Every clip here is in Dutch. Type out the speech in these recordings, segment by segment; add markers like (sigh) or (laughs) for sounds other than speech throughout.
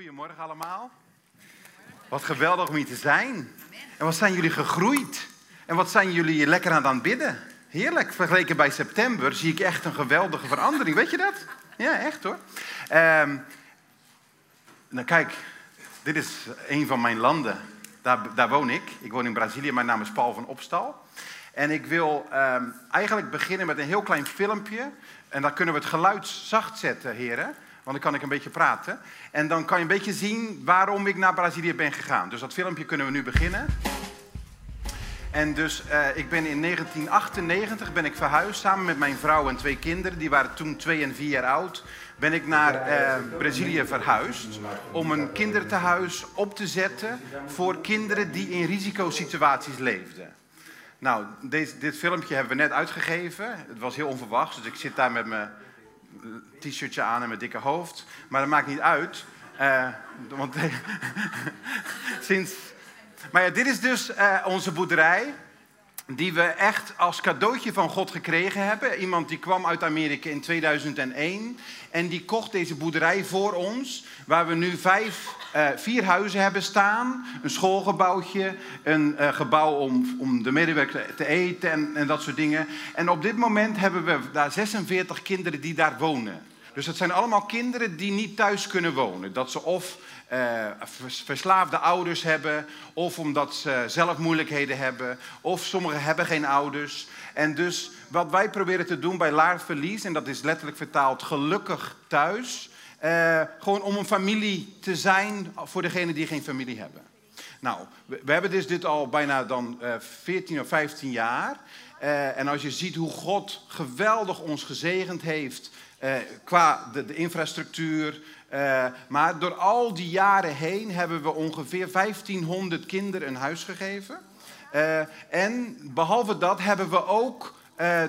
Goedemorgen allemaal. Wat geweldig om hier te zijn. En wat zijn jullie gegroeid? En wat zijn jullie lekker aan het bidden? Heerlijk. Vergeleken bij september zie ik echt een geweldige verandering. Weet je dat? Ja, echt hoor. Ehm, nou kijk, dit is een van mijn landen. Daar, daar woon ik. Ik woon in Brazilië. Mijn naam is Paul van Opstal. En ik wil ehm, eigenlijk beginnen met een heel klein filmpje. En dan kunnen we het geluid zacht zetten, heren. Dan kan ik een beetje praten. En dan kan je een beetje zien waarom ik naar Brazilië ben gegaan. Dus dat filmpje kunnen we nu beginnen. En dus uh, ik ben in 1998 ben ik verhuisd samen met mijn vrouw en twee kinderen. Die waren toen twee en vier jaar oud. Ben ik naar uh, Brazilië verhuisd om een kindertehuis op te zetten voor kinderen die in risicosituaties leefden. Nou, deze, dit filmpje hebben we net uitgegeven. Het was heel onverwachts, dus ik zit daar met mijn t-shirtje aan en mijn dikke hoofd. Maar dat maakt niet uit. Uh, want (laughs) sinds. Maar ja, dit is dus uh, onze boerderij. Die we echt als cadeautje van God gekregen hebben. Iemand die kwam uit Amerika in 2001. En die kocht deze boerderij voor ons. Waar we nu uh, vier huizen hebben staan. Een schoolgebouwtje. Een uh, gebouw om, om de medewerkers te eten en, en dat soort dingen. En op dit moment hebben we daar 46 kinderen die daar wonen. Dus dat zijn allemaal kinderen die niet thuis kunnen wonen. Dat ze of uh, verslaafde ouders hebben, of omdat ze zelf moeilijkheden hebben, of sommigen hebben geen ouders. En dus wat wij proberen te doen bij Laar Verlies, en dat is letterlijk vertaald gelukkig thuis, uh, gewoon om een familie te zijn voor degenen die geen familie hebben. Nou, we, hebben dus dit al bijna dan uh, 14 of 15 jaar. En als je ziet hoe God geweldig ons gezegend heeft qua de, de infrastructuur. Uh, maar door al die jaren heen hebben we ongeveer 1500 kinderen een huis gegeven. Uh, en behalve dat hebben we ook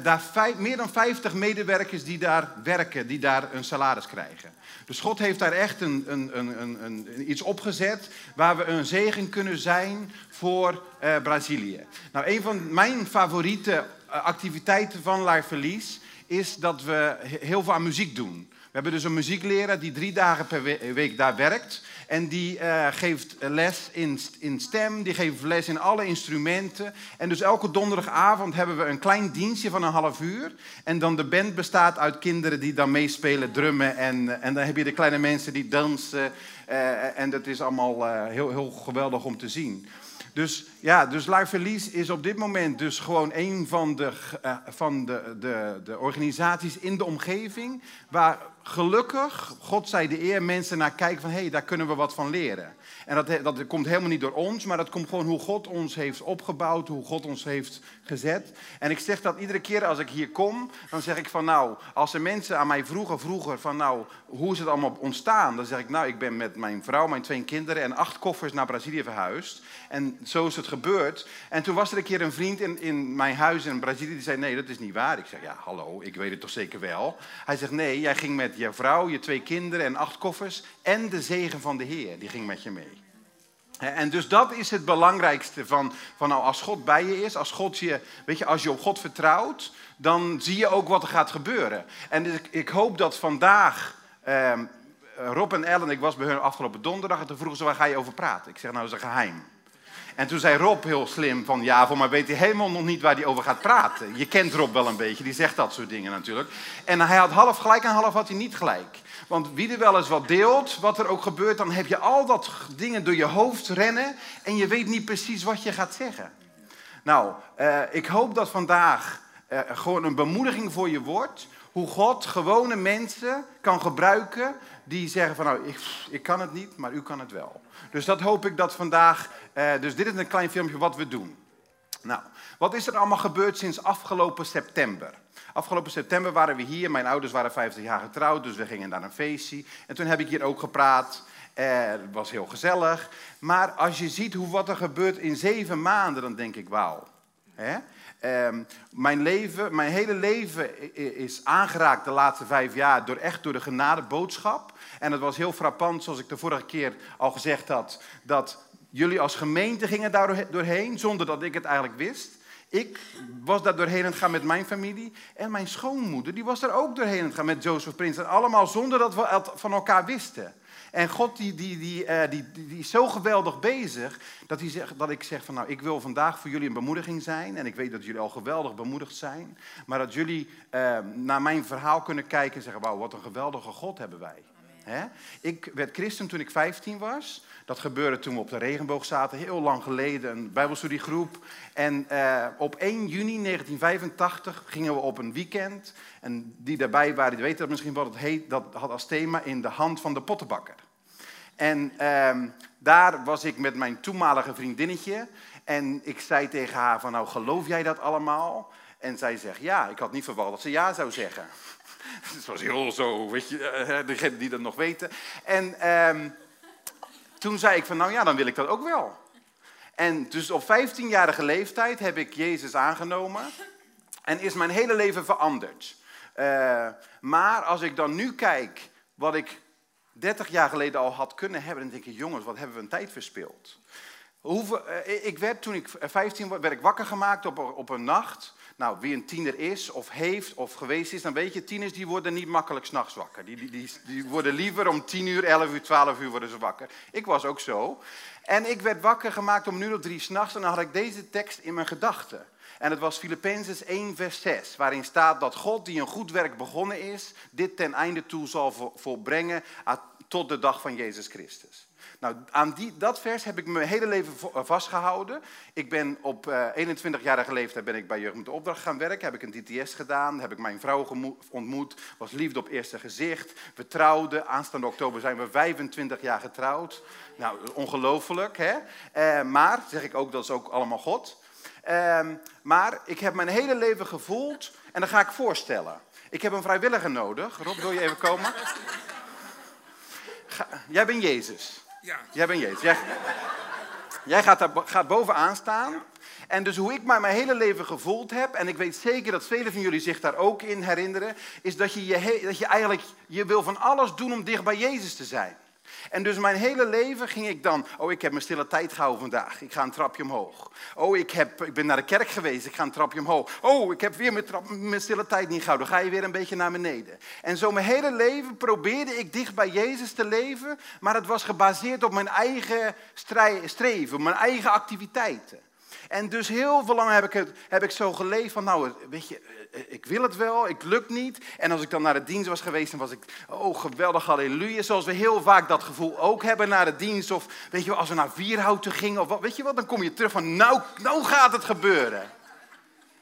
daar vijf, meer dan 50 medewerkers die daar werken, die daar een salaris krijgen. Dus God heeft daar echt een, een, een, iets opgezet waar we een zegen kunnen zijn voor Brazilië. Nou, een van mijn favoriete activiteiten van La Verlies is dat we heel veel aan muziek doen. We hebben dus een muziekleraar die drie dagen per week daar werkt. En die uh, geeft les in, in stem, die geeft les in alle instrumenten. En dus elke donderdagavond hebben we een klein dienstje van een half uur. En dan de band bestaat uit kinderen die dan meespelen, drummen. En, en dan heb je de kleine mensen die dansen. Uh, en dat is allemaal heel, heel geweldig om te zien. Dus ja, dus is op dit moment dus gewoon een van de, uh, van de, de, de organisaties in de omgeving waar gelukkig, God zij de eer, mensen naar kijken van hé, hey, daar kunnen we wat van leren. En dat, dat komt helemaal niet door ons, maar dat komt gewoon hoe God ons heeft opgebouwd, hoe God ons heeft gezet. En ik zeg dat iedere keer als ik hier kom, dan zeg ik van nou, als er mensen aan mij vroegen vroeger van nou, hoe is het allemaal ontstaan? Dan zeg ik nou, ik ben met mijn vrouw, mijn twee kinderen en acht koffers naar Brazilië verhuisd. En zo is het gebeurd. En toen was er een keer een vriend in, in mijn huis in Brazilië die zei nee, dat is niet waar. Ik zeg ja, hallo, ik weet het toch zeker wel. Hij zegt nee, jij ging met je vrouw, je twee kinderen en acht koffers en de zegen van de Heer, die ging met je mee. En dus dat is het belangrijkste van, van nou, als God bij je is, als God je, weet je, als je op God vertrouwt, dan zie je ook wat er gaat gebeuren. En ik, ik hoop dat vandaag, eh, Rob en Ellen, ik was bij hun afgelopen donderdag en toen vroegen ze waar ga je over praten? Ik zeg nou, dat is een geheim. En toen zei Rob heel slim van ja, voor weet hij helemaal nog niet waar hij over gaat praten. Je kent Rob wel een beetje, die zegt dat soort dingen natuurlijk. En hij had half gelijk en half had hij niet gelijk. Want wie er wel eens wat deelt, wat er ook gebeurt, dan heb je al dat dingen door je hoofd rennen en je weet niet precies wat je gaat zeggen. Nou, uh, ik hoop dat vandaag uh, gewoon een bemoediging voor je wordt. Hoe God gewone mensen kan gebruiken die zeggen van nou, ik, ik kan het niet, maar u kan het wel. Dus dat hoop ik dat vandaag, uh, dus dit is een klein filmpje wat we doen. Nou, wat is er allemaal gebeurd sinds afgelopen september? Afgelopen september waren we hier. Mijn ouders waren 50 jaar getrouwd, dus we gingen naar een feestje. En toen heb ik hier ook gepraat. Eh, het was heel gezellig. Maar als je ziet hoe wat er gebeurt in zeven maanden, dan denk ik, wauw. Um, mijn, leven, mijn hele leven is aangeraakt de laatste vijf jaar door echt door de genadeboodschap. En het was heel frappant, zoals ik de vorige keer al gezegd had, dat jullie als gemeente gingen daar doorheen, zonder dat ik het eigenlijk wist. Ik was daar doorheen aan het gaan met mijn familie. En mijn schoonmoeder, die was daar ook doorheen aan het gaan met Joseph Prins. En allemaal zonder dat we het van elkaar wisten. En God die, die, die, uh, die, die, die, is zo geweldig bezig dat, hij zegt, dat ik zeg van nou, ik wil vandaag voor jullie een bemoediging zijn. En ik weet dat jullie al geweldig bemoedigd zijn. Maar dat jullie uh, naar mijn verhaal kunnen kijken en zeggen, wauw, wat een geweldige God hebben wij. He? Ik werd christen toen ik 15 was. Dat gebeurde toen we op de regenboog zaten, heel lang geleden, een bijbelstudiegroep. En uh, op 1 juni 1985 gingen we op een weekend. En die daarbij waren, die weten dat misschien wat het heet, dat had als thema in de hand van de pottenbakker. En uh, daar was ik met mijn toenmalige vriendinnetje. En ik zei tegen haar van, nou geloof jij dat allemaal? En zij zegt ja. Ik had niet verwacht dat ze ja zou zeggen. (laughs) Het was heel zo, weet je, uh, degenen die dat nog weten. En... Uh, toen zei ik van, nou ja, dan wil ik dat ook wel. En dus op 15-jarige leeftijd heb ik Jezus aangenomen en is mijn hele leven veranderd. Uh, maar als ik dan nu kijk wat ik 30 jaar geleden al had kunnen hebben, dan denk ik, jongens, wat hebben we een tijd verspild. Uh, ik werd, toen ik 15 was, werd wakker gemaakt op, op een nacht. Nou, wie een tiener is, of heeft, of geweest is, dan weet je, tieners die worden niet makkelijk s'nachts wakker. Die, die, die, die, worden liever om 10 uur, 11 uur, 12 uur worden ze wakker. Ik was ook zo. En ik werd wakker gemaakt om uur of drie s'nachts en dan had ik deze tekst in mijn gedachten. En het was Filippenzen 1, vers 6, waarin staat dat God die een goed werk begonnen is, dit ten einde toe zal volbrengen tot de dag van Jezus Christus. Nou, aan die, dat vers heb ik mijn hele leven eh, vastgehouden. Ik ben op uh, eh, 21-jarige leeftijd ben ik bij Jeugd met de Opdracht gaan werken. Heb ik een DTS gedaan. Heb ik mijn vrouw ontmoet. Was liefde op eerste gezicht. We trouwden. Aanstaande oktober zijn we 25 jaar getrouwd. Nou, ongelooflijk, hè? Uh, maar, zeg ik ook, dat is ook allemaal God. Uh, maar ik heb mijn hele leven gevoeld, en dat ga ik voorstellen. Ik heb een vrijwilliger nodig. Rob, wil je even komen? Ga, jij bent Jezus. Ja. Jij bent Jezus. Jij, jij gaat, daar, gaat bovenaan staan. En dus hoe ik mij mijn hele leven gevoeld heb, en ik weet zeker dat velen van jullie zich daar ook in herinneren, is dat je, je, dat je eigenlijk, je wil van alles doen om dicht bij Jezus te zijn. En dus mijn hele leven ging ik dan, oh ik heb mijn stille tijd gehouden vandaag, ik ga een trapje omhoog. Oh ik, heb, ik ben naar de kerk geweest, ik ga een trapje omhoog. Oh ik heb weer mijn, mijn stille tijd niet gehouden, ga je weer een beetje naar beneden. En zo mijn hele leven probeerde ik dicht bij Jezus te leven, maar het was gebaseerd op mijn eigen streven, mijn eigen activiteiten. En dus heel veel lang heb ik, het, heb ik zo geleefd van, nou, weet je, eh, ik wil het wel, ik lukt niet. En als ik dan naar de dienst was geweest, dan was ik, oh geweldig, halleluja. Zoals we heel vaak dat gevoel ook hebben naar de dienst. Of weet je als we naar Vierhouten gingen, of wat, weet je wat, dan kom je terug van, nou, nou gaat het gebeuren.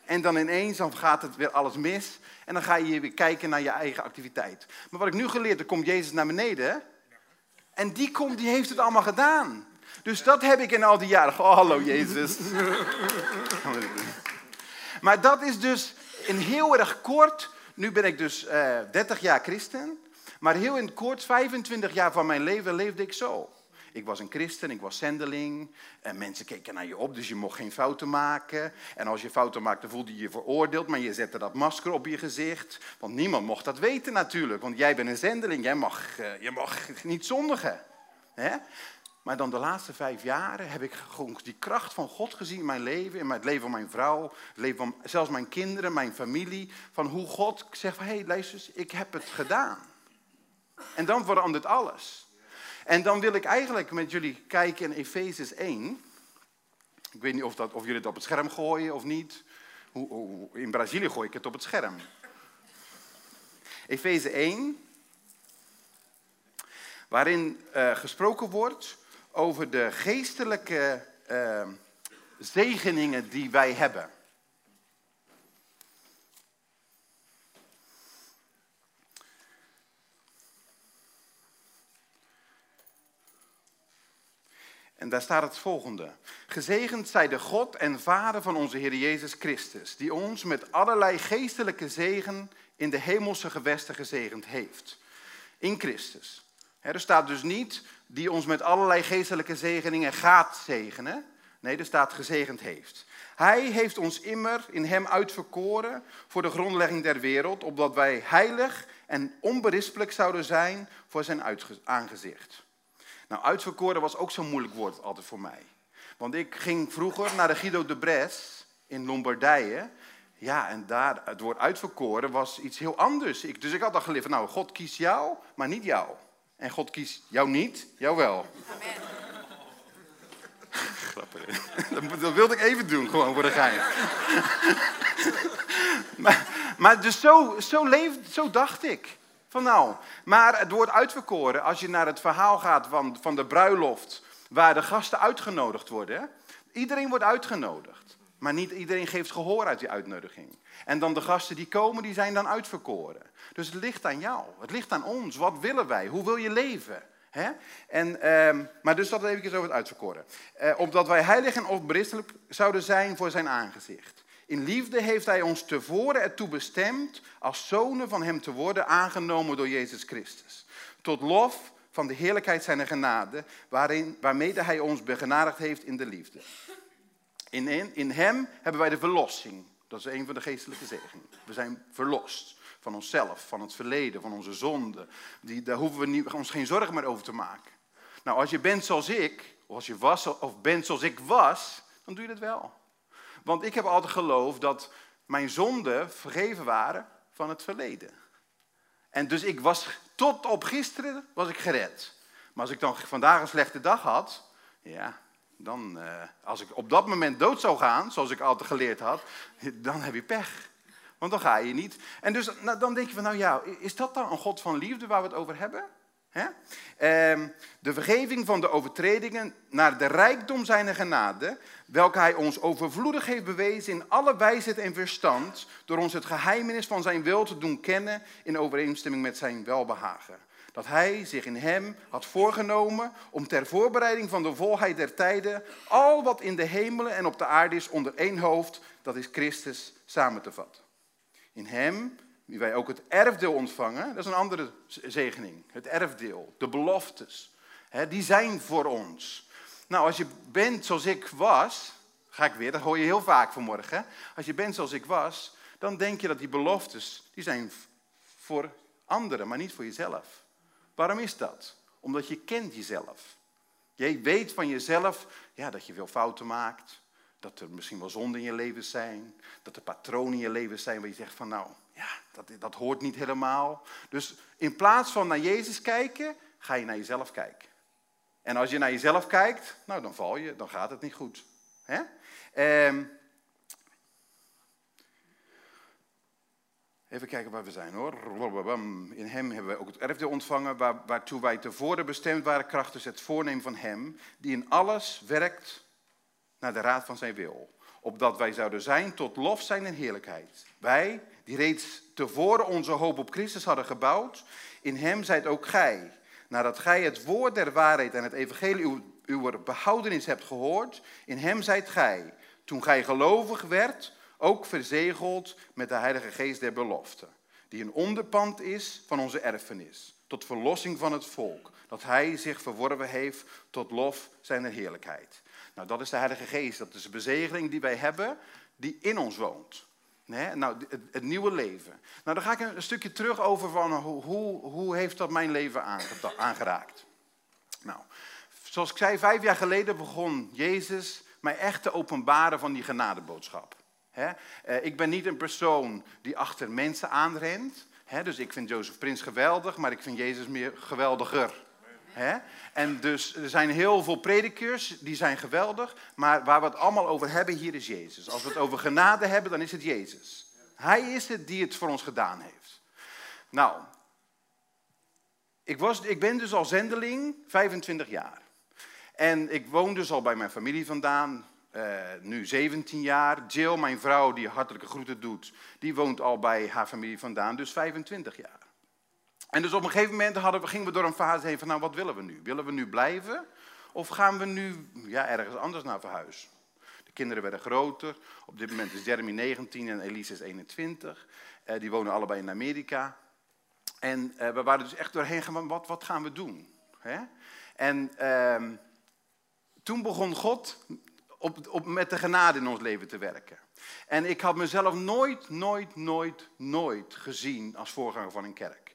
En dan ineens dan gaat het weer alles mis. En dan ga je weer kijken naar je eigen activiteit. Maar wat ik nu geleerd heb, komt Jezus naar beneden. En die komt, die heeft het allemaal gedaan. Dus dat heb ik in al die jaren. Oh, hallo Jezus. maar dat is dus in heel erg kort. Nu ben ik dus uh, eh, 30 jaar christen. Maar heel in kort, 25 jaar van mijn leven leefde ik zo. Ik was een christen, ik was zendeling. En mensen keken naar je op, dus je mocht geen fouten maken. En als je fouten maakte, voelde je je veroordeeld. Maar je zette dat masker op je gezicht. Want niemand mocht dat weten natuurlijk. Want jij bent een zendeling, jij mag, uh, je mag niet zondigen. Hè? Maar dan de laatste vijf jaren heb ik gewoon die kracht van God gezien in mijn leven, in het leven van mijn vrouw, leven van zelfs mijn kinderen, mijn familie. Van hoe God zegt van, hé hey, luister ik heb het gedaan. En dan verandert alles. En dan wil ik eigenlijk met jullie kijken in Efezes 1. Ik weet niet of, dat, of jullie het op het scherm gooien of niet. in Brazilië gooi ik het op het scherm. Efeze 1, waarin uh, gesproken wordt over de geestelijke uh, zegeningen die wij hebben. En daar staat het volgende. Gezegend zij de God en Vader van onze Heer Jezus Christus, die ons met allerlei geestelijke zegen in de hemelse gewesten gezegend heeft. In Christus. er staat dus niet die ons met allerlei geestelijke zegeningen gaat zegenen. Nee, er staat gezegend heeft. Hij heeft ons immer in hem uitverkoren voor de grondlegging der wereld, opdat wij heilig en onberispelijk zouden zijn voor zijn aangezicht. Nou, uitverkoren was ook zo'n moeilijk woord altijd voor mij. Want ik ging vroeger naar de Guido de Bres in Lombardije. Ja, en daar, het woord uitverkoren was iets heel anders. Ik, dus ik had al geleerd nou, God kiest jou, maar niet jou. En God kiest jou niet, jou wel. Amen. Grappig. (laughs) Dat wilde ik even doen, gewoon voor de gein. (laughs) maar, maar dus zo, zo, leef, zo dacht ik. Van nou, maar het wordt uitverkoren als je naar het verhaal gaat van, van de bruiloft, waar de gasten uitgenodigd worden. Iedereen wordt uitgenodigd, maar niet iedereen geeft gehoor uit die uitnodiging. En dan de gasten die komen, die zijn dan uitverkoren. Dus het ligt aan jou, het ligt aan ons. Wat willen wij? Hoe wil je leven? He? En, ehm, maar dus dat even over het uitverkoren. Uh, opdat wij heilig en onberispelijk zouden zijn voor zijn aangezicht. In liefde heeft hij ons tevoren ertoe bestemd als zonen van hem te worden aangenomen door Jezus Christus. Tot lof van de heerlijkheid zijner genade, waarin, waarmede hij ons begenadigd heeft in de liefde. In, in, in hem hebben wij de verlossing. Dat is een van de geestelijke zegeningen. We zijn verlost van onszelf, van het verleden, van onze zonden. Die, daar hoeven we niet, ons geen zorgen meer over te maken. Nou, als je bent zoals ik, of als je was of bent zoals ik was, dan doe je dat wel. Want ik heb altijd geloofd dat mijn zonden vergeven waren van het verleden. En dus ik was, tot op gisteren was ik gered. Maar als ik dan vandaag een slechte dag had, ja, dan, eh, als ik op dat moment dood zou gaan, zoals ik altijd geleerd had, dan heb je pech. Want dan ga je niet. En dus nou, dan denk je van, nou ja, is dat dan een God van liefde waar we het over hebben? Ehm, de vergeving van de overtredingen naar de rijkdom zijner genade, welke hij ons overvloedig heeft bewezen in alle wijsheid en verstand, door ons het geheimenis van zijn wil te doen kennen in overeenstemming met zijn welbehagen. Dat hij zich in hem had voorgenomen om ter voorbereiding van de volheid der tijden al wat in de hemelen en op de aarde is onder één hoofd, dat is Christus, samen te vatten. In hem wie wij ook het erfdeel ontvangen, dat is een andere zegening. Het erfdeel, de beloftes, hè, die zijn voor ons. Nou, als je bent zoals ik was, ga ik weer, dat hoor je heel vaak vanmorgen. Als je bent zoals ik was, dan denk je dat die beloftes, die zijn voor anderen, maar niet voor jezelf. Waarom is dat? Omdat je kent jezelf. Je weet van jezelf ja, dat je veel fouten maakt, dat er misschien wel zonden in je leven zijn, dat er patronen in je leven zijn waar je zegt van nou, ja, dat, dat hoort niet helemaal. Dus in plaats van naar Jezus kijken, ga je naar jezelf kijken. En als je naar jezelf kijkt, nou dan val je, dan gaat het niet goed. Hè? Ehm, even kijken waar we zijn hoor. In hem hebben wij ook het erfdeel ontvangen, waar, waartoe wij tevoren bestemd waren krachtens het voornemen van hem, die in alles werkt naar de raad van zijn wil. Opdat wij zouden zijn tot lof zijn en heerlijkheid. Wij, die reeds tevoren onze hoop op Christus hadden gebouwd, in hem zijt ook gij. Nadat gij het woord der waarheid en het evangelie uw, uw behoudenis hebt gehoord, in hem zijt gij, toen gij gelovig werd, ook verzegeld met de heilige geest der belofte, die een onderpand is van onze erfenis, tot verlossing van het volk, dat hij zich verworven heeft tot lof zijn heerlijkheid. Nou, dat is de heilige geest, dat is de bezegeling die wij hebben, die in ons woont. Nou, het, nieuwe leven. Nou, dan ga ik een, stukje terug over van hoe, hoe, hoe heeft dat mijn leven aangeraakt. Nou, zoals ik zei, vijf jaar geleden begon Jezus mij echt te openbaren van die genadeboodschap. Eh, ik ben niet een persoon die achter mensen aanrent. Dus ik vind Jozef Prins geweldig, maar ik vind Jezus meer geweldiger. En dus er zijn heel veel predikers, die zijn geweldig, maar waar we het allemaal over hebben hier is Jezus. Als we het over genade hebben, dan is het Jezus. Hij is het die het voor ons gedaan heeft. Nou, ik, was, ik ben dus al zendeling 25 jaar. En ik woon dus al bij mijn familie vandaan, uh, nu 17 jaar. Jill, mijn vrouw die hartelijke groeten doet, die woont al bij haar familie vandaan, dus 25 jaar. En dus op een gegeven moment hadden we, gingen we door een fase heen van, nou wat willen we nu? Willen we nu blijven? Of gaan we nu ja, ergens anders naar verhuizen? De kinderen werden groter. Op dit moment is Jeremy 19 en Elise is 21. Eh, die wonen allebei in Amerika. En eh, we waren dus echt doorheen gaan, wat, wat gaan we doen? Hè? En ehm, toen begon God op, op, met de genade in ons leven te werken. En ik had mezelf nooit, nooit, nooit, nooit gezien als voorganger van een kerk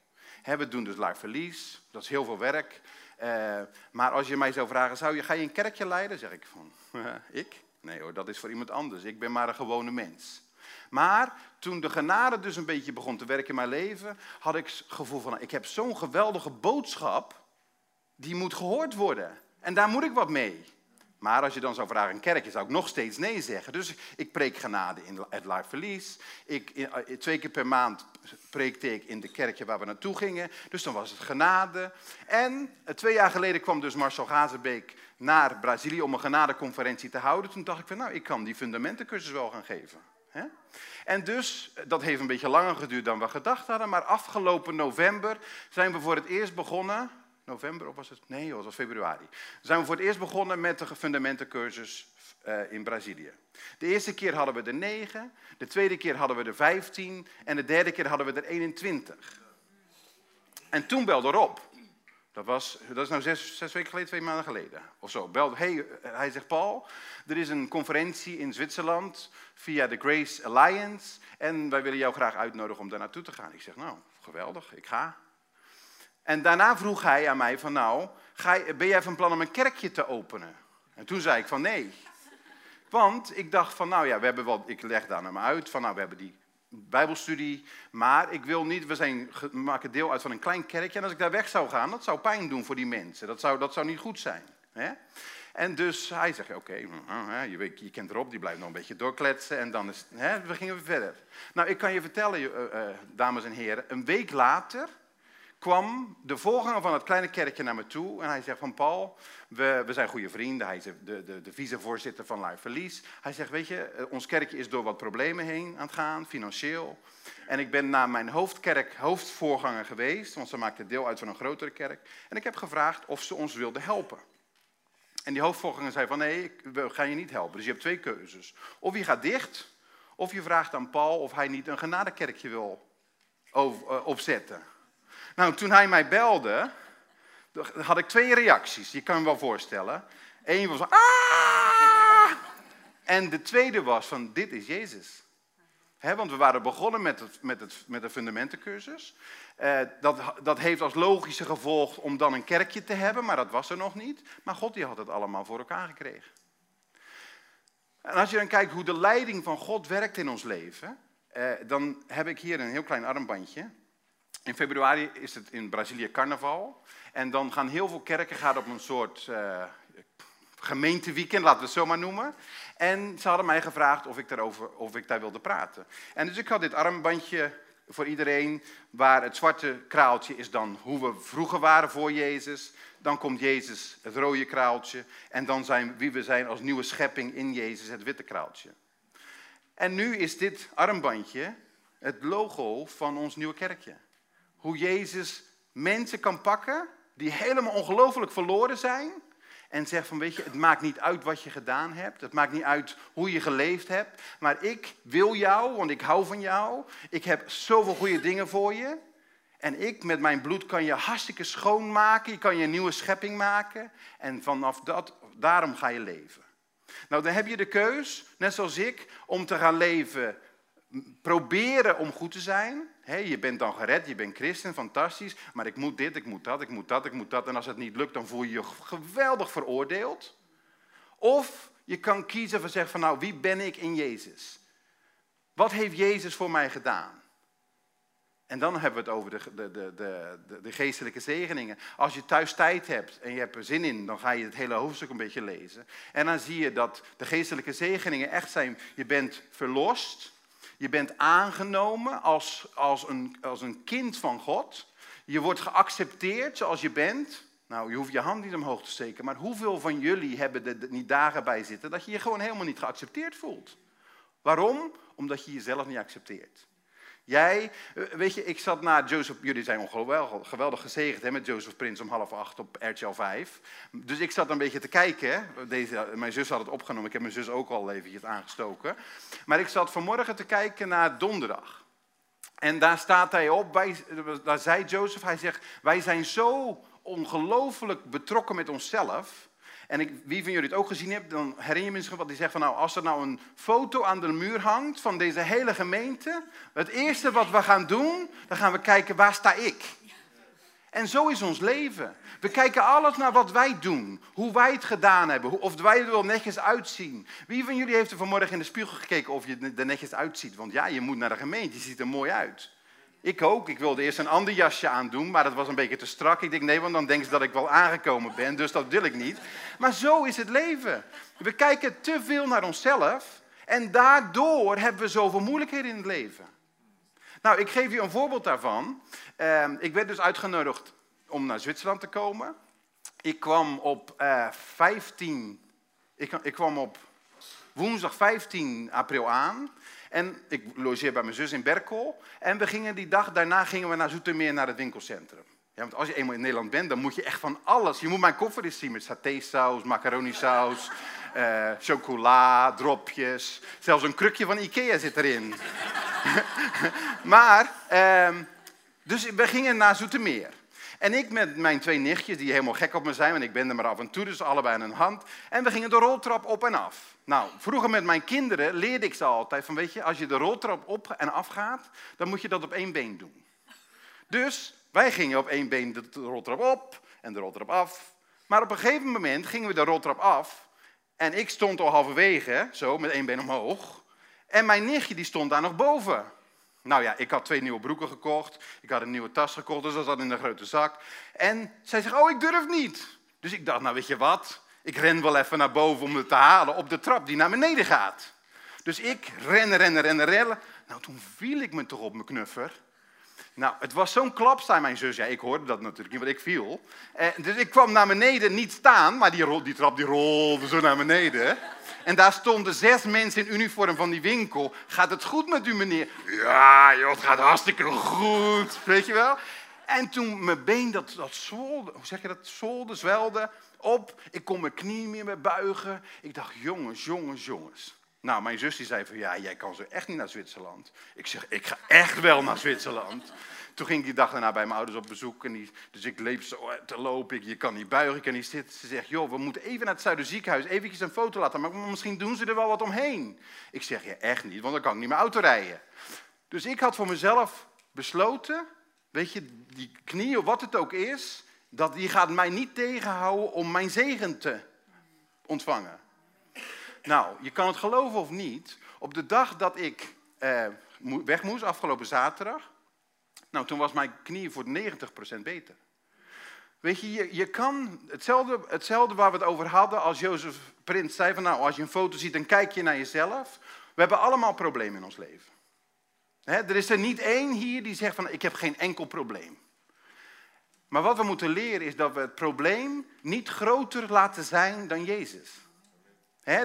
we doen dus live verlies, dat is heel veel werk. Uh, maar als je mij zou vragen, zou je, ga je een kerkje leiden? Zeg ik van, (laughs) ik? Nee hoor, dat is voor iemand anders. Ik ben maar een gewone mens. Maar toen de genade dus een beetje begon te werken in mijn leven, had ik het gevoel van, ik heb zo'n geweldige boodschap die moet gehoord worden. En daar moet ik wat mee. Maar als je dan zou vragen een kerkje, zou ik nog steeds nee zeggen. Dus ik preek genade in het Live Verlies. Eh, twee keer per maand preekte ik in de kerkje waar we naartoe gingen. Dus dan was het genade. En eh, twee jaar geleden kwam dus Marcel Gazenbeek naar Brazilië om een genadeconferentie te houden. Toen dacht ik van nou, ik kan die fundamentencursus wel gaan geven. En dus, eh, dat heeft een beetje langer geduurd dan we gedacht hadden. Maar afgelopen november zijn we voor het eerst begonnen november of was het? Nee, het was februari. Zijn we voor het eerst begonnen met de fundamentencursus uh, in Brazilië. De eerste keer hadden we er negen, de tweede keer hadden we er vijftien en de derde keer hadden we er 21. En toen belde Rob. Dat, was, dat is nou zes, zes weken geleden, twee maanden geleden of zo. Belde, hey, eh, hij zegt, Paul, er is een conferentie in Zwitserland via de Grace Alliance en wij willen jou graag uitnodigen om daar naartoe te gaan. Ik zeg, nou, geweldig, ik ga. En daarna vroeg hij aan mij van nou, ga ben jij van plan om een kerkje te openen? En toen zei ik van nee. Want ik dacht van nou ja, we hebben wel, ik leg naar me uit van nou, we hebben die bijbelstudie, maar ik wil niet, we, zijn, maken deel uit van een klein kerkje en als ik daar weg zou gaan, dat zou pijn doen voor die mensen. Dat zou, dat zou niet goed zijn. Hè? En dus hij zegt, oké, mm, je, je kent erop, die blijft nog een beetje doorkletsen en dan is, hè, we gingen verder. Nou, ik kan je vertellen, uh, uh, dames en heren, een week later kwam de voorganger van het kleine kerkje naar me toe en hij zegt van Paul, we, we zijn goede vrienden. Hij is de, de, de vicevoorzitter van Live Verlies. Hij zegt, weet je, eh, ons kerkje is door wat problemen heen aan het gaan, financieel. En ik ben naar mijn hoofdkerk hoofdvoorganger geweest, want ze maakte deel uit van een grotere kerk. En ik heb gevraagd of ze ons wilden helpen. En die hoofdvoorganger zei van nee, we gaan je niet helpen. Dus je hebt twee keuzes. Of je gaat dicht, of je vraagt aan Paul of hij niet een genadekerkje wil eh, opzetten. Nou, toen hij mij belde, had ik twee reacties. Je kan je wel voorstellen. Eén was, ah! En de tweede was van, dit is Jezus. want we waren begonnen met, met, het, met de fundamentencursus. Uh, dat, dat heeft als logische gevolg om dan een kerkje te hebben, maar dat was er nog niet. Maar God die had het allemaal voor elkaar gekregen. En als je dan kijkt hoe de leiding van God werkt in ons leven, uh, dan heb ik hier een heel klein armbandje. In februari is het in Brazilië carnaval. En dan gaan heel veel kerken gaan op een soort uh, gemeenteweekend, laten we het zo maar noemen. En ze hadden mij gevraagd of ik, daarover, of ik daar wilde praten. En dus ik had dit armbandje voor iedereen, waar het zwarte kraaltje is dan hoe we vroeger waren voor Jezus. Dan komt Jezus, het rode kraaltje. En dan zijn wie we zijn als nieuwe schepping in Jezus, het witte kraaltje. En nu is dit armbandje het logo van ons nieuwe kerkje hoe Jezus mensen kan pakken die helemaal ongelooflijk verloren zijn. En zegt van, weet je, het maakt niet uit wat je gedaan hebt. Het maakt niet uit hoe je geleefd hebt. Maar ik wil jou, want ik hou van jou. Ik heb zoveel goede dingen voor je. En ik met mijn bloed kan je hartstikke schoonmaken. Je kan je een nieuwe schepping maken. En vanaf dat, daarom ga je leven. Nou, dan heb je de keus, net zoals ik, om te gaan leven proberen om goed te zijn. Je bent dan gered, je bent christen, fantastisch. Maar ik moet dit, ik moet dat, ik moet dat, ik moet dat. En als het niet lukt, dan voel je je geweldig veroordeeld. Of je kan kiezen van zeggen van nou, wie ben ik in Jezus? Wat heeft Jezus voor mij gedaan? En dan hebben we het over de, de, de, de, de geestelijke zegeningen. Als je thuis tijd hebt en je hebt er zin in, dan ga je het hele hoofdstuk een beetje lezen. En dan zie je dat de geestelijke zegeningen echt zijn, je bent verlost. Je bent aangenomen als, als, een, als een kind van God. Je wordt geaccepteerd zoals je bent. Nou, je hoeft je hand niet omhoog te steken, maar hoeveel van jullie hebben er niet dagen bij zitten dat je je gewoon helemaal niet geaccepteerd voelt? Waarom? Omdat je jezelf niet accepteert. Jij, eh, weet je, ik zat naar Joseph, jullie zijn ongelooflijk geweldig gezegend hè, met Joseph Prins om half acht op RTL 5. Dus ik zat een beetje te kijken. Deze, mijn zus had het opgenomen, ik heb mijn zus ook al eventjes aangestoken. Maar ik zat vanmorgen te kijken naar donderdag. En daar staat hij op, daar zei Joseph, hij zegt, wij zijn zo ongelooflijk betrokken met onszelf en ik, wie van jullie het ook gezien hebt, dan herinner je misschien wat hij zegt van nou, als er nou een foto aan de muur hangt van deze hele gemeente, het eerste wat we gaan doen, dan gaan we kijken waar sta ik. En zo is ons leven. We kijken alles naar wat wij doen, hoe wij het gedaan hebben, of wij er wel netjes uitzien. Wie van jullie heeft er vanmorgen in de spiegel gekeken of je er netjes uitziet? Want ja, je moet naar de gemeente, je ziet er mooi uit. Ik ook. Ik wilde eerst een ander jasje aandoen, maar dat was een beetje te strak. Ik denk, nee, want dan denken ze dat ik wel aangekomen ben, dus dat wil ik niet. Maar zo is het leven. We kijken te veel naar onszelf en daardoor hebben we zoveel moeilijkheden in het leven. Nou, ik geef je een voorbeeld daarvan. Ehm, ik werd dus uitgenodigd om naar Zwitserland te komen. Ik kwam op uh, 15, ik, ik kwam op woensdag 15 april aan. En ik logeer bij mijn zus in Berkel. En we gingen die dag daarna gingen we naar Zoetermeer naar het winkelcentrum. Ja, want als je eenmaal in Nederland bent, dan moet je echt van alles. Je moet mijn koffer eens zien met satésaus, macaronisaus, uh, (laughs) chocola, dropjes. Zelfs een krukje van Ikea zit erin. (laughs) maar, uh, dus we gingen naar Zoetermeer. En ik met mijn twee nichtjes, die helemaal gek op me zijn, want ik ben er maar af en toe, dus allebei aan een hand. En we gingen de roltrap op en af. Nou, vroeger met mijn kinderen leerde ik ze altijd van, weet je, als je de roltrap op en af gaat, dan moet je dat op één been doen. Dus wij gingen op één been de roltrap op en de roltrap af. Maar op een gegeven moment gingen we de roltrap af en ik stond al halverwege, zo, met één been omhoog. En mijn nichtje die stond daar nog boven. Nou ja, ik had twee nieuwe broeken gekocht. Ik had een nieuwe tas gekocht, dus dat zat in een grote zak. En zij zegt, oh, ik durf niet. Dus ik dacht, nou weet je wat? Ik ren wel even naar boven om het te halen op de trap die naar beneden gaat. Dus ik rennen, rennen, rennen, rennen. Nou, toen viel ik me toch op mijn knuffer. Nou, het was zo'n klap, mijn zus. Ja, ik hoorde dat natuurlijk niet, want ik viel. Eh, dus ik kwam naar beneden, niet staan, maar die, die trap die rolde zo naar beneden. En daar stonden zes mensen in uniform van die winkel. Gaat het goed met u, meneer? Ja, joh, het gaat hartstikke goed. Weet je wel? En toen mijn been, dat, dat zwolde, hoe zeg je dat, zwolde, zwelde op. Ik kon mijn knie meer buigen. Ik dacht, jongens, jongens, jongens. Nou, mijn zus die zei van, ja, jij kan zo echt niet naar Zwitserland. Ik zeg, ik ga echt wel naar Zwitserland. Toen ging ik die dag daarna bij mijn ouders op bezoek. En die, dus ik leef zo te lopen. Ik, je kan niet buigen, ik kan niet zitten. Ze zegt, joh, we moeten even naar het Zuiderziekenhuis. Eventjes een foto laten maken. Maar misschien doen ze er wel wat omheen. Ik zeg, ja, echt niet, want dan kan ik niet meer auto rijden. Dus ik had voor mezelf besloten, weet je, die knie of wat het ook is, dat die gaat mij niet tegenhouden om mijn zegen te ontvangen. Nou, je kan het geloven of niet. Op de dag dat ik eh, weg moest, afgelopen zaterdag, nou, toen was mijn knie voor 90% beter. Weet je, je, kan hetzelfde, hetzelfde waar we het over hadden als Jozef Prins zei van nou, als je een foto ziet, dan kijk je naar jezelf. We hebben allemaal problemen in ons leven. er is er niet één hier die zegt van ik heb geen enkel probleem. Maar wat we moeten leren is dat we het probleem niet groter laten zijn dan Jezus.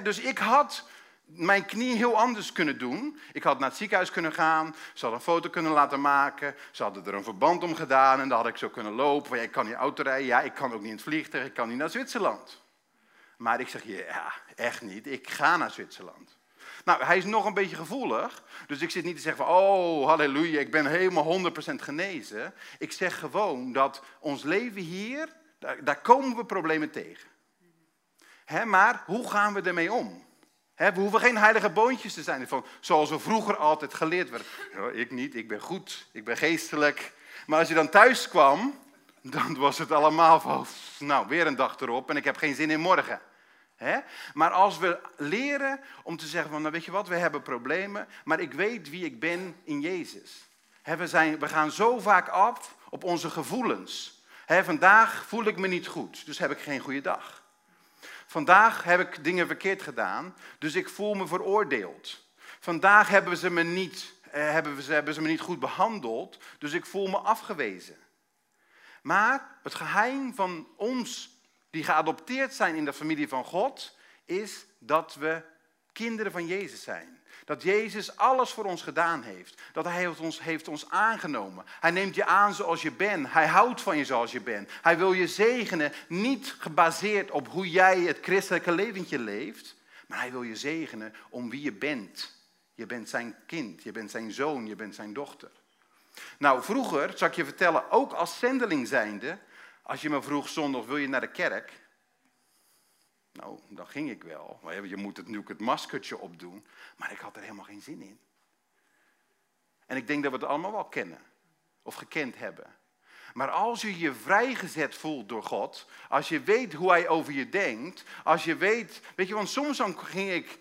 Dus ik had mijn knie heel anders kunnen doen. Ik had naar het ziekenhuis kunnen gaan, ze hadden een foto kunnen laten maken, ze hadden er een verband om gedaan en dan had ik zo kunnen lopen. Ik kan niet auto rijden, ja, ik kan ook niet in het vliegtuig, ik kan niet naar Zwitserland. Maar ik zeg, ja, echt niet, ik ga naar Zwitserland. Nou, hij is nog een beetje gevoelig, dus ik zit niet te zeggen van, oh, halleluja, ik ben helemaal 100% genezen. Ik zeg gewoon dat ons leven hier, daar komen we problemen tegen. Maar hoe gaan we ermee om? we hoeven geen heilige boontjes te zijn, van, zoals we vroeger altijd geleerd werden. ik niet, ik ben goed, ik ben geestelijk. Maar als je dan thuis kwam, dan was het allemaal van, nou, weer een dag erop en ik heb geen zin in morgen. Maar als we leren om te zeggen van, nou weet je wat, we hebben problemen, maar ik weet wie ik ben in Jezus. we, zijn, we gaan zo vaak af op onze gevoelens. vandaag voel ik me niet goed, dus heb ik geen goede dag. Vandaag heb ik dingen verkeerd gedaan, dus ik voel me veroordeeld. Vandaag hebben ze me niet, eh, hebben ze, hebben ze me niet goed behandeld, dus ik voel me afgewezen. Maar het geheim van ons die geadopteerd zijn in de familie van God, is dat we kinderen van Jezus zijn. Dat Jezus alles voor ons gedaan heeft. Dat Hij ons, heeft ons aangenomen. Hij neemt je aan zoals je bent. Hij houdt van je zoals je bent. Hij wil je zegenen, niet gebaseerd op hoe jij het christelijke leventje leeft. Maar Hij wil je zegenen om wie je bent. Je bent zijn kind, je bent zijn zoon, je bent zijn dochter. Nou, vroeger, zal ik je vertellen, ook als zendeling zijnde, als je me vroeg zondag, wil je naar de kerk? Nou, dan ging ik wel. Je moet het nu het maskertje opdoen. Maar ik had er helemaal geen zin in. En ik denk dat we het allemaal wel kennen. Of gekend hebben. Maar als je je vrijgezet voelt door God, als je weet hoe Hij over je denkt, als je weet, weet je, want soms dan ging ik,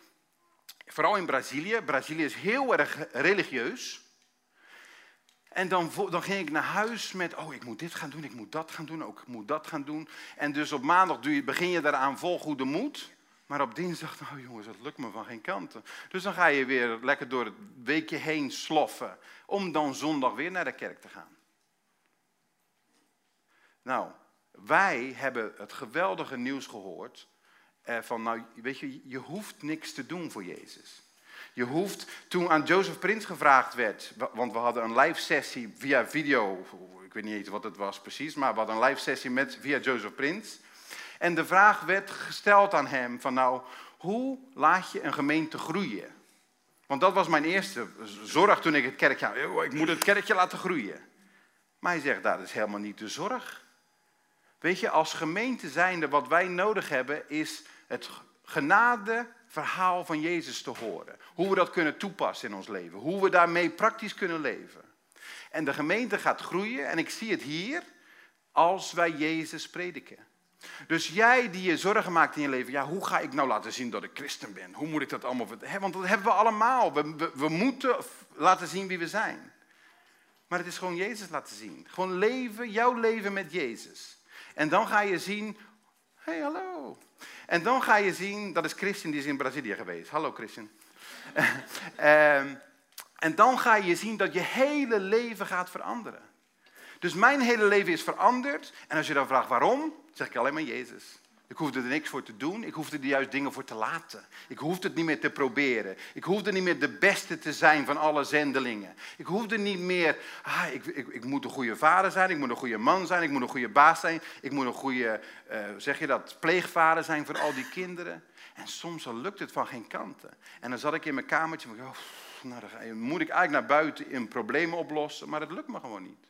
vooral in Brazilië, Brazilië is heel erg religieus. En dan, dan ging ik naar huis met, oh, ik moet dit gaan doen, ik moet dat gaan doen, ook ik moet dat gaan doen. En dus op maandag je, begin je daaraan vol goede moed. Maar op dinsdag, nou (laughs) jongens, dat lukt me van geen kanten. Dus dan ga je weer lekker door het weekje heen sloffen. Om dan zondag weer naar de kerk te gaan. Nou, wij hebben het geweldige nieuws gehoord. Eh, van, nou, weet je, je hoeft niks te doen voor Jezus. Je hoeft, toen aan Joseph Prins gevraagd werd, want we hadden een live sessie via video, ik weet niet wat het was precies, maar we hadden een live sessie met, via Joseph Prins. En de vraag werd gesteld aan hem van nou, hoe laat je een gemeente groeien? Want dat was mijn eerste zorg toen ik het kerkje Ik moet het kerkje laten groeien. Maar hij zegt, dat is helemaal niet de zorg. Weet je, als gemeente zijnde, wat wij nodig hebben, is het genade verhaal van Jezus te horen. Hoe we dat kunnen toepassen in ons leven. Hoe we daarmee praktisch kunnen leven. En de gemeente gaat groeien, en ik zie het hier, als wij Jezus prediken. Dus jij die je zorgen maakt in je leven, ja, hoe ga ik nou laten zien dat ik christen ben? Hoe moet ik dat allemaal vertellen? Want dat hebben we allemaal. We, we, moeten laten zien wie we zijn. Maar het is gewoon Jezus laten zien. Gewoon leven, jouw leven met Jezus. En dan ga je zien, hé, hey, hallo. En dan ga je zien, dat is Christian, die is in Brazilië geweest. Hallo Christian. (laughs) Ehm, en dan ga je zien dat je hele leven gaat veranderen. Dus mijn hele leven is veranderd. En als je dan vraagt waarom, zeg ik alleen maar Jezus. Ik hoefde er niks voor te doen. Ik hoefde er juist dingen voor te laten. Ik hoefde het niet meer te proberen. Ik hoefde niet meer de beste te zijn van alle zendelingen. Ik hoefde niet meer, ah, ik, ik, ik moet een goede vader zijn. Ik moet een goede man zijn. Ik moet een goede baas zijn. Ik moet een goede, uh, zeg je dat, pleegvader zijn voor al die kinderen. En soms lukt het van geen kanten. En dan zat ik in mijn kamertje en oh, nou, dan moet ik eigenlijk naar buiten in problemen oplossen. Maar het lukt me gewoon niet.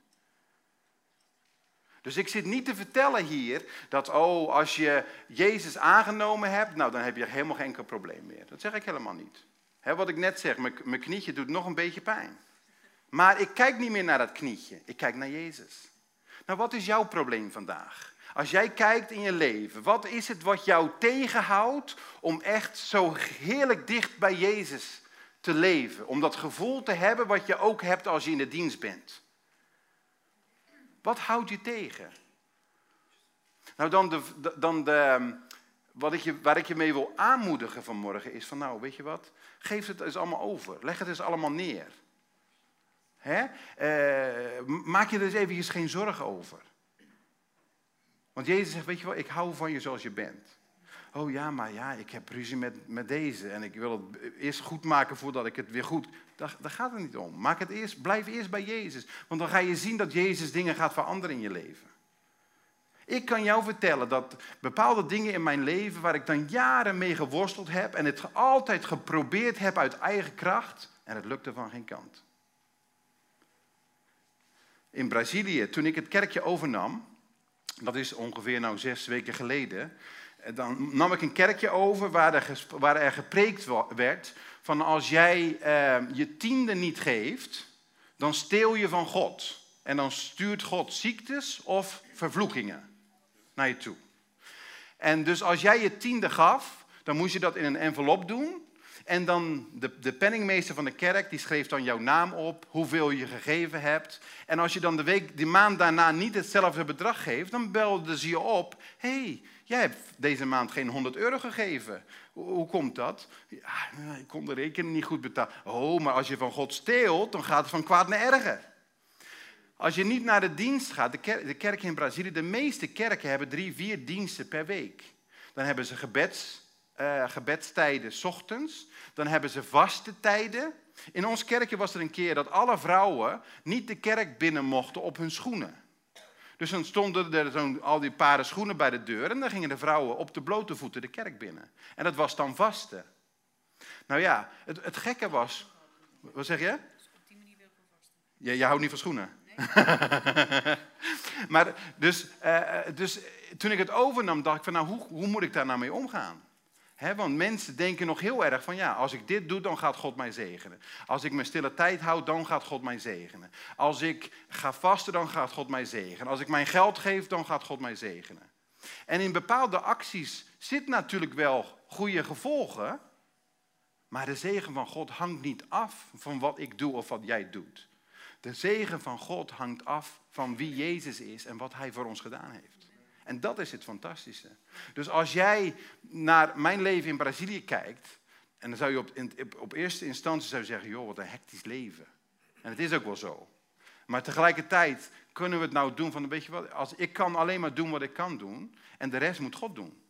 Dus ik zit niet te vertellen hier dat, oh, als je Jezus aangenomen hebt, nou dan heb je helemaal geen enkel probleem meer. Dat zeg ik helemaal niet. wat ik net zeg, mijn knietje doet nog een beetje pijn. Maar ik kijk niet meer naar dat knietje, ik kijk naar Jezus. Nou, wat is jouw probleem vandaag? Als jij kijkt in je leven, wat is het wat jou tegenhoudt om echt zo heerlijk dicht bij Jezus te leven? Om dat gevoel te hebben wat je ook hebt als je in de dienst bent. Wat houdt je tegen? Nou, dan de, dan de, ehm, wat ik je, waar ik je mee wil aanmoedigen vanmorgen is van, nou, weet je wat? Geef het eens allemaal over. Leg het eens allemaal neer. Hè? Uh, maak je er eens eventjes geen zorgen over. Want Jezus zegt, weet je wel, ik hou van je zoals je bent. Oh ja, maar ja, ik heb ruzie met, met deze en ik wil het eerst goed maken voordat ik het weer goed. Daar, daar gaat het niet om. Maak het eerst, blijf eerst bij Jezus. Want dan ga je zien dat Jezus dingen gaat veranderen in je leven. Ik kan jou vertellen dat bepaalde dingen in mijn leven waar ik dan jaren mee geworsteld heb en het altijd geprobeerd heb uit eigen kracht en het lukte van geen kant. In Brazilië, toen ik het kerkje overnam, dat is ongeveer nou zes weken geleden, dan nam ik een kerkje over waar er, waar er gepreekt werd van als jij eh, je tiende niet geeft, dan steel je van God. En dan stuurt God ziektes of vervloekingen naar je toe. En dus als jij je tiende gaf, dan moest je dat in een envelop doen. En dan de, de penningmeester van de kerk, die schreef dan jouw naam op, hoeveel je gegeven hebt. En als je dan de, week, die maand daarna niet hetzelfde bedrag geeft, dan belden ze je op. hey, jij hebt deze maand geen 100 euro gegeven. Hoe, komt dat? Ja, ik kon de rekening niet goed betalen. Oh, maar als je van God steelt, dan gaat het van kwaad naar erger. Als je niet naar de dienst gaat, de, kerk, de kerk in Brazilië, de meeste kerken hebben drie, vier diensten per week. Dan hebben ze gebeds, uh, gebedstijden s ochtends. Dan hebben ze vaste tijden. In ons kerkje was er een keer dat alle vrouwen niet de kerk binnen mochten op hun schoenen. Dus dan stonden er zo'n, al die paren schoenen bij de deur en dan gingen de vrouwen op de blote voeten de kerk binnen. En dat was dan vaste. Nou ja, het, het gekke was. Wat zeg je? Vasten. Ja, je houdt niet van schoenen. (laughs) maar dus, uh, dus toen ik het overnam, dacht ik van nou, hoe, hoe moet ik daar nou mee omgaan? Want mensen denken nog heel erg van ja, als ik dit doe, dan gaat God mij zegenen. Als ik mijn stille tijd houd, dan gaat God mij zegenen. Als ik ga vasten, dan gaat God mij zegenen. Als ik mijn geld geef, dan gaat God mij zegenen. En in bepaalde acties zit natuurlijk wel goede gevolgen, maar de zegen van God hangt niet af van wat ik doe of wat jij doet. De zegen van God hangt af van wie Jezus is en wat Hij voor ons gedaan heeft. En dat is het fantastische. Dus als jij naar mijn leven in Brazilië kijkt, en dan zou je op, op eerste instantie zou zeggen, joh, wat een hectisch leven. En het is ook wel zo. Maar tegelijkertijd kunnen we het nou doen van, weet je wat, als ik kan alleen maar doen wat ik kan doen, en de rest moet God doen.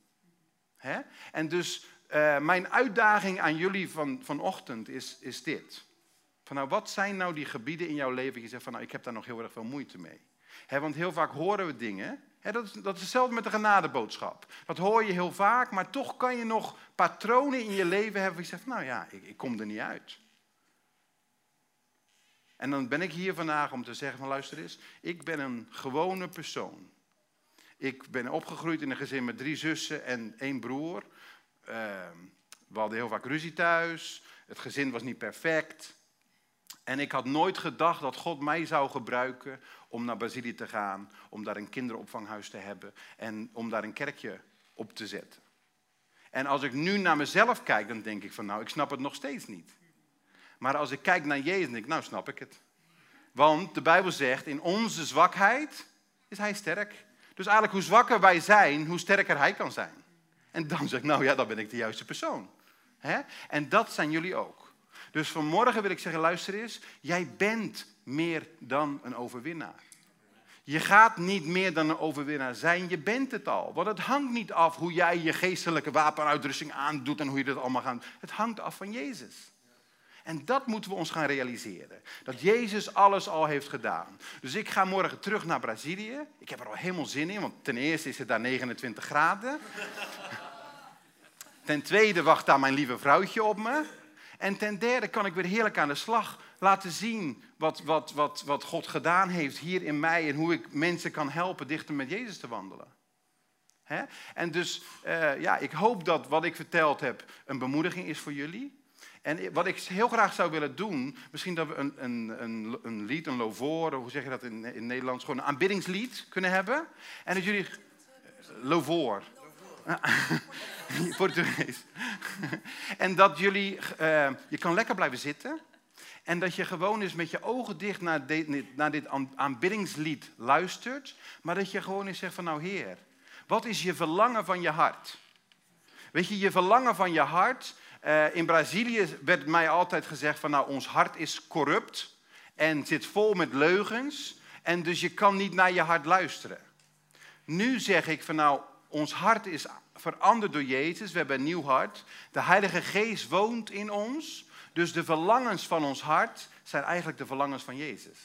Hè? En dus uh, mijn uitdaging aan jullie van, vanochtend is, is dit. Van nou, wat zijn nou die gebieden in jouw leven, je zegt van nou, ik heb daar nog heel erg veel moeite mee. Hè, want heel vaak horen we dingen, dat, is, dat hetzelfde met de genadeboodschap. Dat hoor je heel vaak, maar toch kan je nog patronen in je leven hebben, waar je zegt nou ja, ik, ik kom er niet uit. En dan ben ik hier vandaag om te zeggen van luister eens, ik ben een gewone persoon. Ik ben opgegroeid in een gezin met drie zussen en één broer. Ehm, we hadden heel vaak ruzie thuis. Het gezin was niet perfect. En ik had nooit gedacht dat God mij zou gebruiken om naar Brazilië te gaan, om daar een kinderopvanghuis te hebben en om daar een kerkje op te zetten. En als ik nu naar mezelf kijk, dan denk ik van nou, ik snap het nog steeds niet. Maar als ik kijk naar Jezus, denk ik, nou snap ik het. Want de Bijbel zegt, in onze zwakheid is Hij sterk. Dus eigenlijk hoe zwakker wij zijn, hoe sterker Hij kan zijn. En dan zeg ik, nou ja, dan ben ik de juiste persoon. En dat zijn jullie ook. Dus vanmorgen wil ik zeggen, luister eens, jij bent meer dan een overwinnaar. Je gaat niet meer dan een overwinnaar zijn, je bent het al. Want het hangt niet af hoe jij je geestelijke wapenuitrusting aandoet en hoe je dat allemaal gaat. Het hangt af van Jezus. En dat moeten we ons gaan realiseren. Dat Jezus alles al heeft gedaan. Dus ik ga morgen terug naar Brazilië. Ik heb er al helemaal zin in, want ten eerste is het daar 29 graden. Ten tweede wacht daar mijn lieve vrouwtje op me. En ten derde kan ik weer heerlijk aan de slag laten zien wat, wat, wat, wat God gedaan heeft hier in mij en hoe ik mensen kan helpen dichter met Jezus te wandelen. En dus uh, ja, ik hoop dat wat ik verteld heb een bemoediging is voor jullie. En wat ik heel graag zou willen doen, misschien dat we een, een, een, een lied, een lovoor, hoe zeg je dat in, in Nederlands, gewoon een aanbiddingslied kunnen hebben. En dat jullie, lovoor. (laughs) Portugees. (laughs) en dat jullie, uh, je kan lekker blijven zitten. En dat je gewoon eens met je ogen dicht naar dit, naar dit aanbiddingslied luistert. Maar dat je gewoon eens zegt van nou Heer, wat is je verlangen van je hart? Weet je, je verlangen van je hart. Uh, in Brazilië werd mij altijd gezegd van nou ons hart is corrupt. En zit vol met leugens. En dus je kan niet naar je hart luisteren. Nu zeg ik van nou ons hart is veranderd door Jezus. We hebben een nieuw hart. De Heilige Geest woont in ons. Dus de verlangens van ons hart zijn eigenlijk de verlangens van Jezus.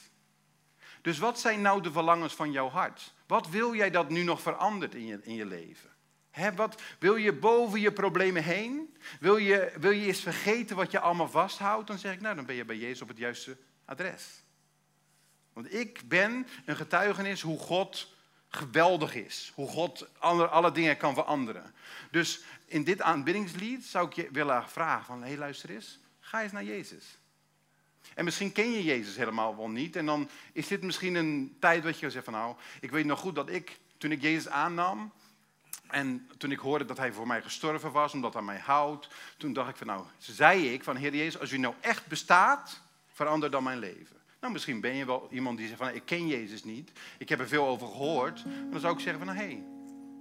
Dus wat zijn nou de verlangens van jouw hart? Wat wil jij dat nu nog verandert in je, in je leven? wat, wil je boven je problemen heen? Wil je, wil je eens vergeten wat je allemaal vasthoudt? Dan zeg ik, nou, dan ben je bij Jezus op het juiste adres. Want ik ben een getuigenis hoe God geweldig is. Hoe God alle, dingen kan veranderen. Dus in dit aanbiddingslied zou ik je willen vragen van, hé hey, luister eens, ga eens naar Jezus. En misschien ken je Jezus helemaal wel niet. En dan is dit misschien een tijd dat je zegt van nou, ik weet nog goed dat ik, toen ik Jezus aannam, en toen ik hoorde dat hij voor mij gestorven was, omdat hij mij houdt, toen dacht ik van nou, zei ik van Heer Jezus, als u nou echt bestaat, verander dan mijn leven. Nou, misschien ben je wel iemand die zegt van, ik ken Jezus niet, ik heb er veel over gehoord. Dan zou ik zeggen van, hé, hey,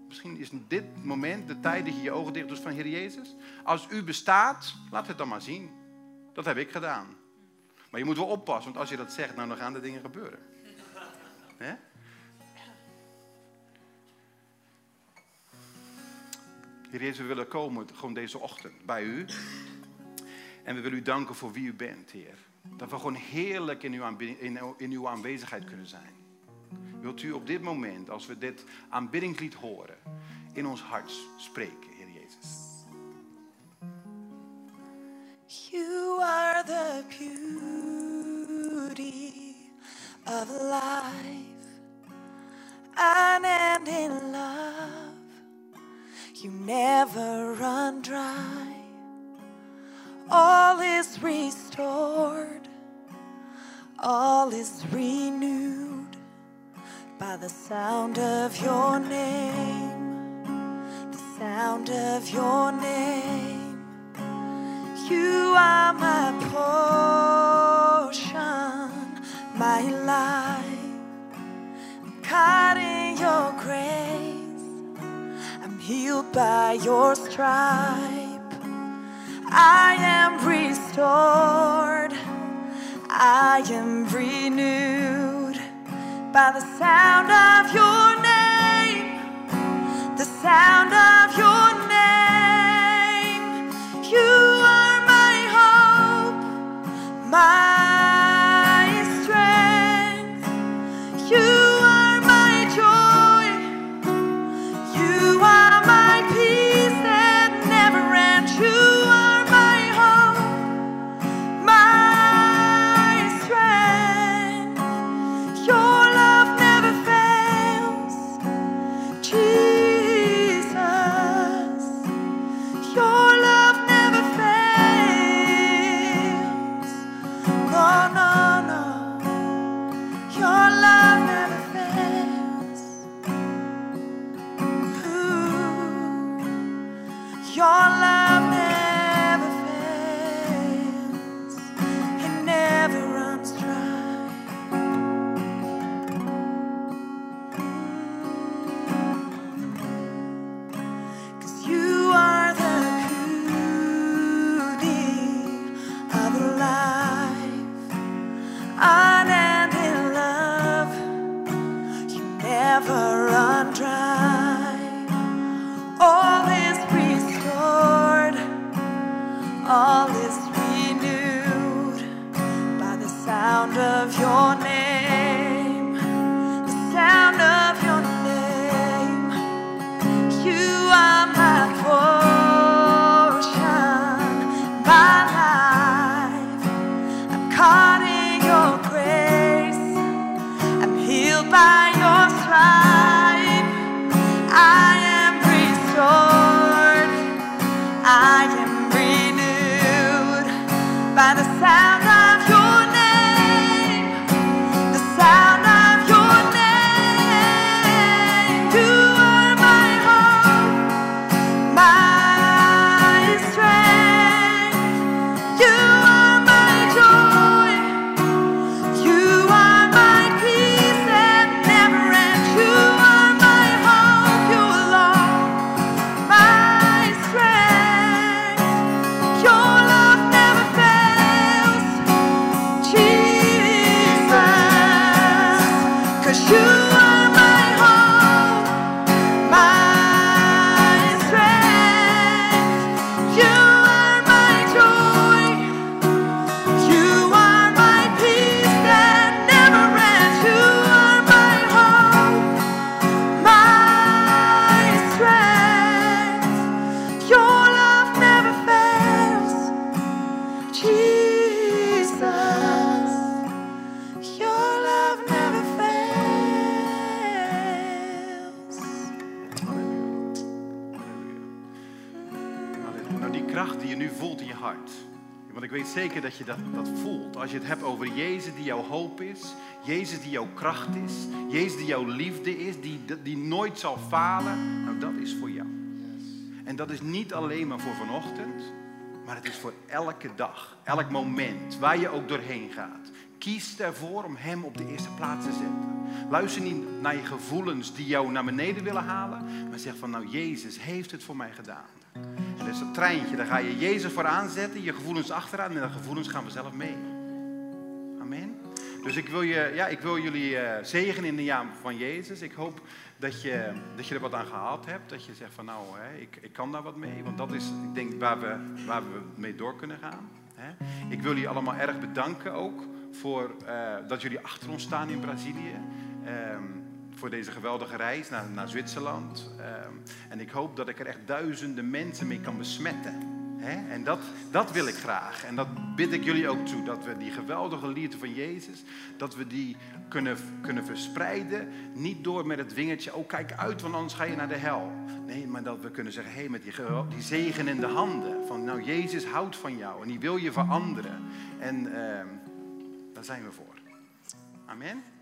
misschien is dit moment de tijd dat je je ogen dicht doet van, Heer Jezus, als u bestaat, laat het dan maar zien. Dat heb ik gedaan. Maar je moet wel oppassen, want als je dat zegt, nou, dan gaan er dingen gebeuren. (laughs) He? Heer Jezus, we willen komen gewoon deze ochtend bij u. En we willen u danken voor wie u bent, Heer. Dat we gewoon heerlijk in uw, in uw aanwezigheid kunnen zijn. Wilt u op dit moment, als we dit aanbiddingslied horen, in ons hart spreken, Heer Jezus? You are the beauty of life and in love. You never run dry. all is restored, all is renewed by the sound of your name, the sound of your name. You are my portion, my life. I'm caught in your grace, I'm healed by your stripes. I am restored. I am renewed by the sound of your name. The sound of your name. Jezus die jouw kracht is. Jezus die jouw liefde is. Die, die nooit zal falen. Nou, dat is voor jou. En dat is niet alleen maar voor vanochtend. Maar het is voor elke dag. Elk moment. Waar je ook doorheen gaat. Kies ervoor om Hem op de eerste plaats te zetten. Luister niet naar je gevoelens die jou naar beneden willen halen. Maar zeg van nou Jezus heeft het voor mij gedaan. En dat is dat treintje. Daar ga je Jezus voor aanzetten. Je gevoelens achteraan. En de gevoelens gaan vanzelf mee. Amen. Dus ik wil, je, ja, ik wil jullie eh zegenen in de naam van Jezus. Ik hoop dat je, dat je er wat aan gehad hebt. Dat je zegt van nou, hè, ik, ik kan daar wat mee. Want dat is, ik denk, waar we, waar we mee door kunnen gaan. Hè. Ik wil jullie allemaal erg bedanken ook voor eh, dat jullie achter ons staan in Brazilië. Ehm, voor deze geweldige reis naar, naar Zwitserland. Ehm, en ik hoop dat ik er echt duizenden mensen mee kan besmetten. En dat, dat wil ik graag. En dat bid ik jullie ook toe. Dat we die geweldige liefde van Jezus, dat we die kunnen, kunnen verspreiden. Niet door met het wingertje, oh kijk uit, want anders ga je naar de hel. Nee, maar dat we kunnen zeggen, hé, hey, met die, die zegen in de handen. Van nou, Jezus houdt van jou en die wil je veranderen. En ehm, daar zijn we voor. Amen.